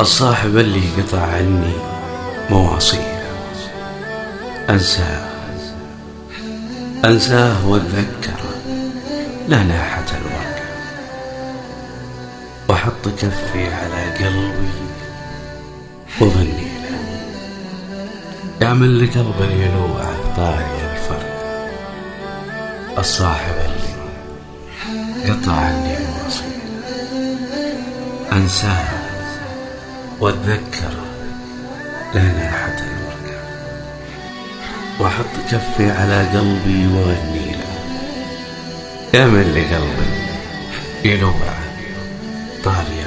الصاحب اللي قطع عني مواصيله أنساه. أنساه وأتذكره لا ناحة الورقة وأحط كفي على قلبي وظني له. يعمل لقلب يلوعه طاري الفرق. الصاحب اللي قطع عني مواصيله أنساه. وأتذكره لا ناحة الورقة وأحط كفي على قلبي وأغني له. يا من لقلبي يلوعه طاري